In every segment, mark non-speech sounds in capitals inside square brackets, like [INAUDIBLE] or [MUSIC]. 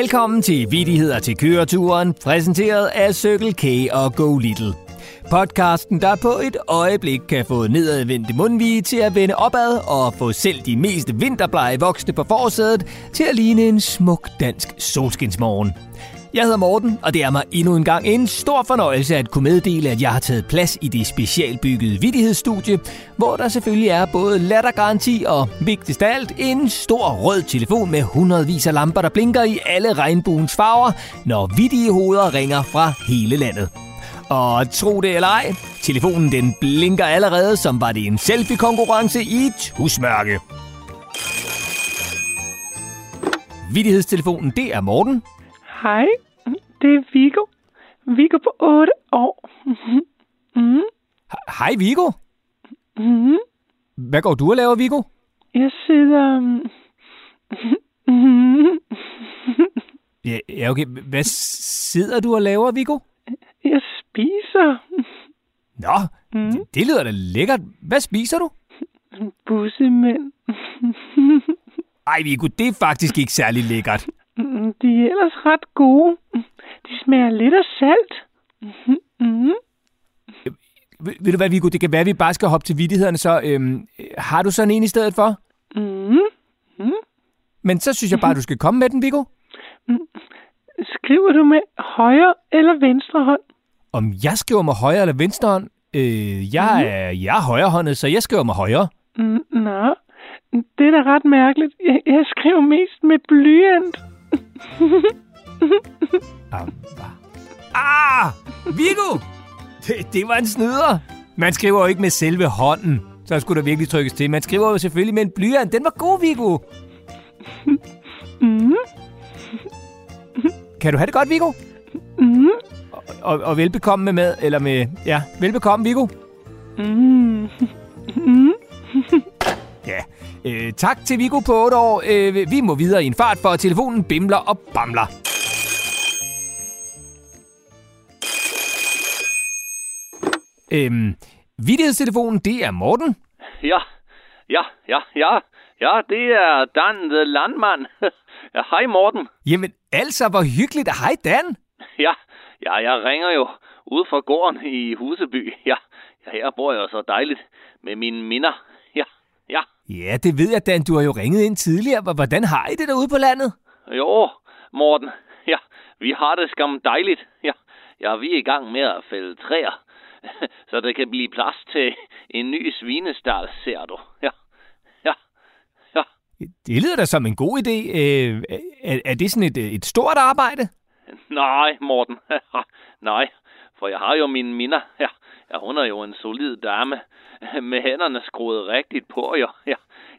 Velkommen til Vidigheder til køreturen, præsenteret af Circle K og Go Little. Podcasten, der på et øjeblik kan få nedadvendte mundvige til at vende opad og få selv de mest vinterblege voksne på forsædet til at ligne en smuk dansk solskinsmorgen. Jeg hedder Morten, og det er mig endnu en gang en stor fornøjelse at kunne meddele, at jeg har taget plads i det specialbyggede vidighedsstudie, hvor der selvfølgelig er både lattergaranti og, vigtigst af alt, en stor rød telefon med hundredvis af lamper, der blinker i alle regnbuens farver, når vidige hoveder ringer fra hele landet. Og tro det eller ej, telefonen den blinker allerede, som var det en selfie-konkurrence i husmørke. Vidighedstelefonen, det er Morten. Hej, det er Viggo. Viggo på 8 år. Mm. Hej Viggo. Mm. Hvad går du og laver, Viggo? Jeg sidder... Mm. Ja, ja, okay. Hvad sidder du og laver, Viggo? Jeg spiser Nå, mm. det, det lyder da lækkert. Hvad spiser du? bussemænd. Ej, Viggo, det er faktisk ikke særlig lækkert. De er ellers ret gode. Smager lidt af salt. Mm. Ved, ved du hvad, Viggo, det kan være, at vi bare skal hoppe til vidighederne, så øhm, har du sådan en i stedet for? Mm. Men så synes jeg bare, du skal komme med den, Viggo. Skriver du med højre eller venstre hånd? Om jeg skriver med højre eller venstre hånd? Øh, jeg, er, jeg er højrehåndet, så jeg skriver med højre. Mm, Nå, det er da ret mærkeligt. Jeg, jeg skriver mest med blyant. [LAUGHS] Ah, ah Viggo! Det, det var en snyder. Man skriver jo ikke med selve hånden. Så skulle der virkelig trykkes til. Man skriver jo selvfølgelig med en blyant. Den var god, Viggo. Mm. Kan du have det godt, Viggo? Mm. Og, og, og velbekomme med mad, eller med... Ja, velbekomme, Viggo. Mm. Mm. Ja. Øh, tak til Viggo på 8 år. Øh, vi må videre i en fart, for telefonen bimler og bamler. Øhm, vidighedstelefonen, det er Morten. Ja, ja, ja, ja. Ja, det er Dan the Landmand. [LAUGHS] ja, hej Morten. Jamen, altså, hvor hyggeligt. Hej, Dan. Ja, ja, jeg ringer jo ud fra gården i Huseby. [LAUGHS] Ja, ja her bor jeg så dejligt med mine minder. [LAUGHS] Ja, ja. Ja, det ved jeg, Dan. Du har jo ringet ind tidligere. Hvordan har I det derude på landet? Jo, Morten. Ja, vi har det skam dejligt. Ja, ja vi er i gang med at fælde træer. [LAUGHS] Så der kan blive plads til en ny svinestal, ser du. [LAUGHS] Ja, ja, ja. Det lyder da som en god idé. Øh, er, er det sådan et, et stort arbejde? Nej, Morten. [LAUGHS] Nej, for jeg har jo mine minder. Ja, ja, hun er jo en solid dame. Med hænderne skruet rigtigt på, jo. Ja,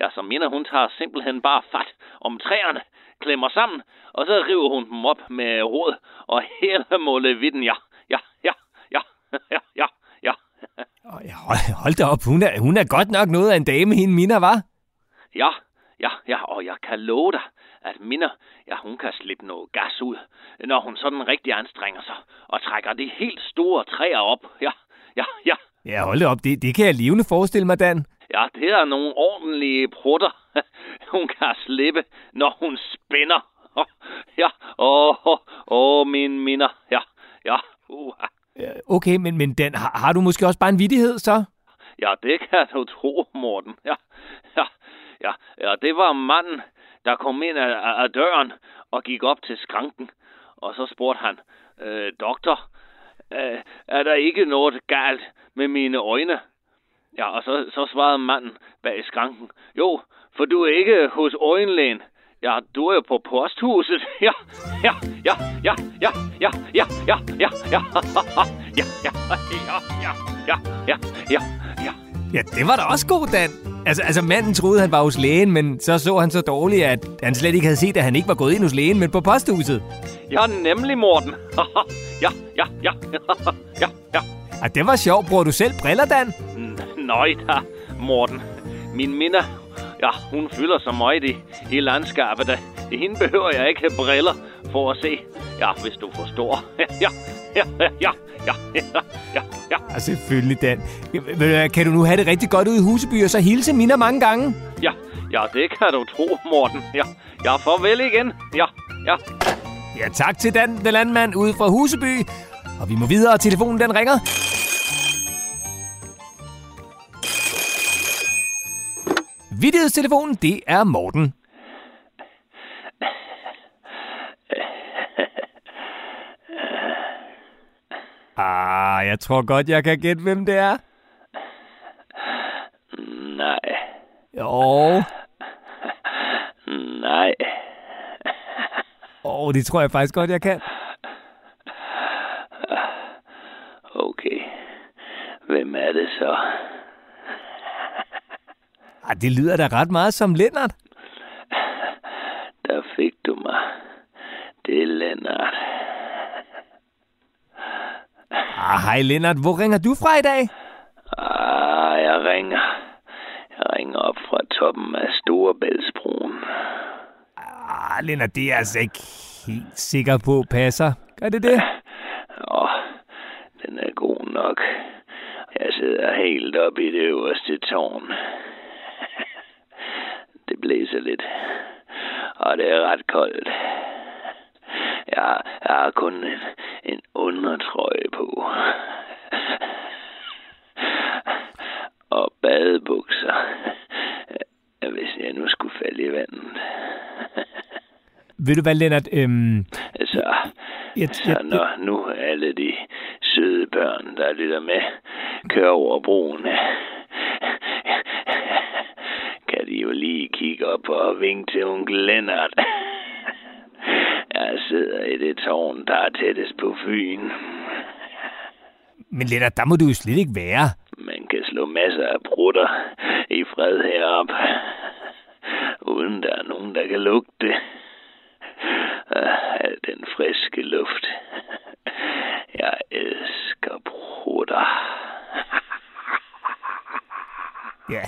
ja, så minder hun tager simpelthen bare fat om træerne, klemmer sammen, og så river hun dem op med råd og hele målevitten, ja, ja, ja, ja, ja. Hold, hold da op, hun er, hun er godt nok noget af en dame, hende Mina, var. Ja, ja, ja, og jeg kan love dig, at Minder, ja, hun kan slippe noget gas ud, når hun sådan rigtig anstrenger sig og trækker de helt store træer op. Ja, ja, ja. Ja, hold op, det, det kan jeg levende forestille mig, Dan. Ja, det er nogle ordentlige prutter, [LAUGHS] hun kan slippe, når hun spænder. [LAUGHS] Ja, åh, åh, åh, min minder. Ja, Okay, men, men den, har, har du måske også bare en vidighed, så? Ja, det kan du tro, Morten. Ja, ja, ja, ja, det var manden, der kom ind af- af døren og gik op til skranken. Og så spurgte han, øh, doktor, øh, er der ikke noget galt med mine øjne? Ja, og så, så svarede manden bag skranken, jo, for du er ikke hos øjenlægen. Ja, du er jo på posthuset. Ja, ja, ja, ja, ja, ja, ja, ja, ja, ja, ja, ja, ja, ja, ja, ja, ja, ja. Ja, det var da også god, Dan. Altså, altså manden troede, han var hos lægen, men så så han så dårligt, at han slet ikke havde set, at han ikke var gået ind hos lægen, men på posthuset. Ja, nemlig, Morten. ja, ja, ja, ja, ja. Ah, det var sjovt. Bruger du selv briller, Dan? N- Nøj da, Morten. Min minder, ja, hun fylder så meget i, i landskabet, at hende behøver jeg ikke have briller for at se. Ja, hvis du forstår. [LAUGHS] ja, ja, ja, ja, ja, ja, ja. Ja, selvfølgelig, Dan. Kan du nu have det rigtig godt ude i Huseby, og så hilse Mina mange gange? Ja, ja, det kan du tro, Morten. Ja, ja, farvel igen. Ja, ja. Ja, tak til Dan, den landmand ude fra Huseby. Og vi må videre, telefonen den ringer. Vittighedstelefonen, det er Morten. Ah, jeg tror godt, jeg kan gætte, hvem det er. Nej, Jo, nej. oh, det tror jeg faktisk godt, jeg kan. Okay. Hvem er det så? Ah, det lyder da ret meget som Lennart. Der fik du mig. Det er Lennart. Ah, hej Lennart, hvor ringer du fra i dag? Ah, jeg ringer. Jeg ringer op fra toppen af Storebæltsbroen. Ah, Lennart, det er jeg altså ikke helt sikker på passer. Gør det det? Åh, den er god nok. Jeg sidder helt oppe i det øverste tårn. Det blæser lidt, og det er ret koldt. Jeg, jeg har kun en, en undertrøje på. Og badebukser, hvis jeg nu skulle falde i vandet. Ved du hvad, Lennart? Øhm, Så, jeg, så jeg, når nu alle de søde børn, der lytter med, kører over broen, kan de jo lige kigge op og vinke til onkel Lennart. [LAUGHS] Jeg sidder i det tårn, der er tættest på Fyn. men Lennart, der må du jo slet ikke være. Man kan slå masser af brutter i fred herop, uden der er nogen, der kan lugte det. Al den friske luft. Jeg elsker brutter. Ja,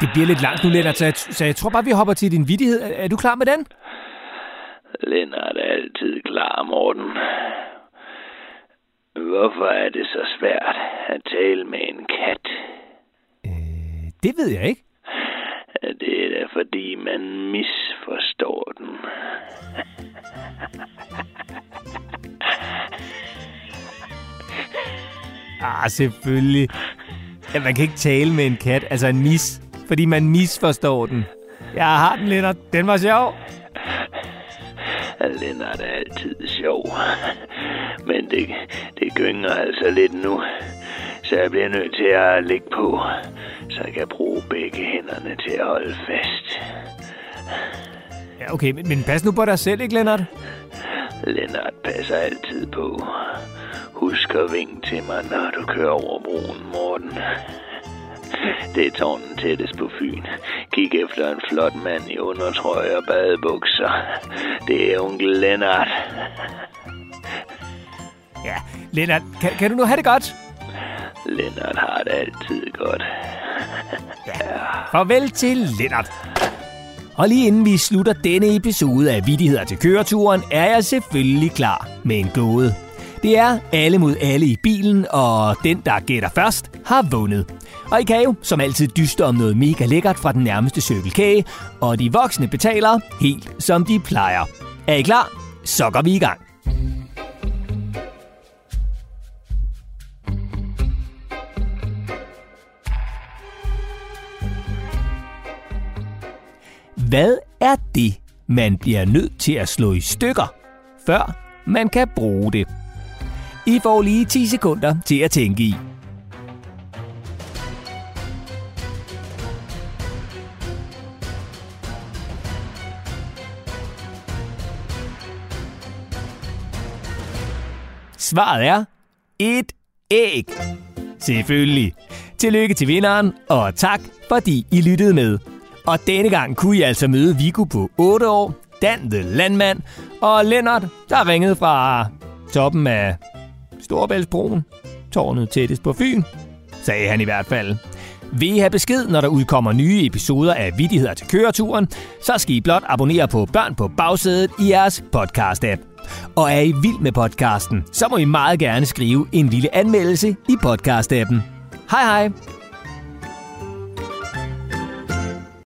det bliver lidt langt nu, Lennart, så jeg, så jeg tror bare, vi hopper til din vidighed. Er, er du klar med den? Lennart er altid klar, Morten. Hvorfor er det så svært at tale med en kat? Øh, det ved jeg ikke. Det er da fordi, man misforstår den. Ah, selvfølgelig. Ja, man kan ikke tale med en kat, altså en mis, fordi man misforstår den. Jeg har den, Lennart. Den var sjov. Lennart er altid sjov. Men det, det gynger altså lidt nu. Så jeg bliver nødt til at lægge på, så jeg kan bruge begge hænderne til at holde fast. Ja, okay, men, men pas nu på dig selv, ikke, Lennart? Lennart passer altid på. Husk at vinke til mig, når du kører over broen, Morten. Det er tårnen tættest på Fyn. Kig efter en flot mand i undertrøje og badebukser. Det er onkel Lennart. Ja, Lennart, kan, kan du nu have det godt? Lennart har det altid godt. Farvel til Lennart. Og lige inden vi slutter denne episode af Vittigheder til køreturen, er jeg selvfølgelig klar med en gåde. Det er alle mod alle i bilen, og den, der gætter først, har vundet. Og I kan jo som altid dyste om noget mega lækkert fra den nærmeste cykelkage, og de voksne betaler helt som de plejer. Er I klar? Så går vi i gang. Hvad er det, man bliver nødt til at slå i stykker, før man kan bruge det? I får lige 10 sekunder til at tænke i. Svaret er et æg. Selvfølgelig. Tillykke til vinderen, og tak fordi I lyttede med. Og denne gang kunne I altså møde Viggo på 8 år, Dan the Landmand og Lennart, der ringede fra toppen af Storebæltsbroen, tårnet tættest på Fyn, sagde han i hvert fald. Vil I have besked, når der udkommer nye episoder af Vittigheder til køreturen, så skal I blot abonnere på Børn på bagsædet i jeres podcast-app. Og er I vild med podcasten, så må I meget gerne skrive en lille anmeldelse i podcast-appen. Hej hej!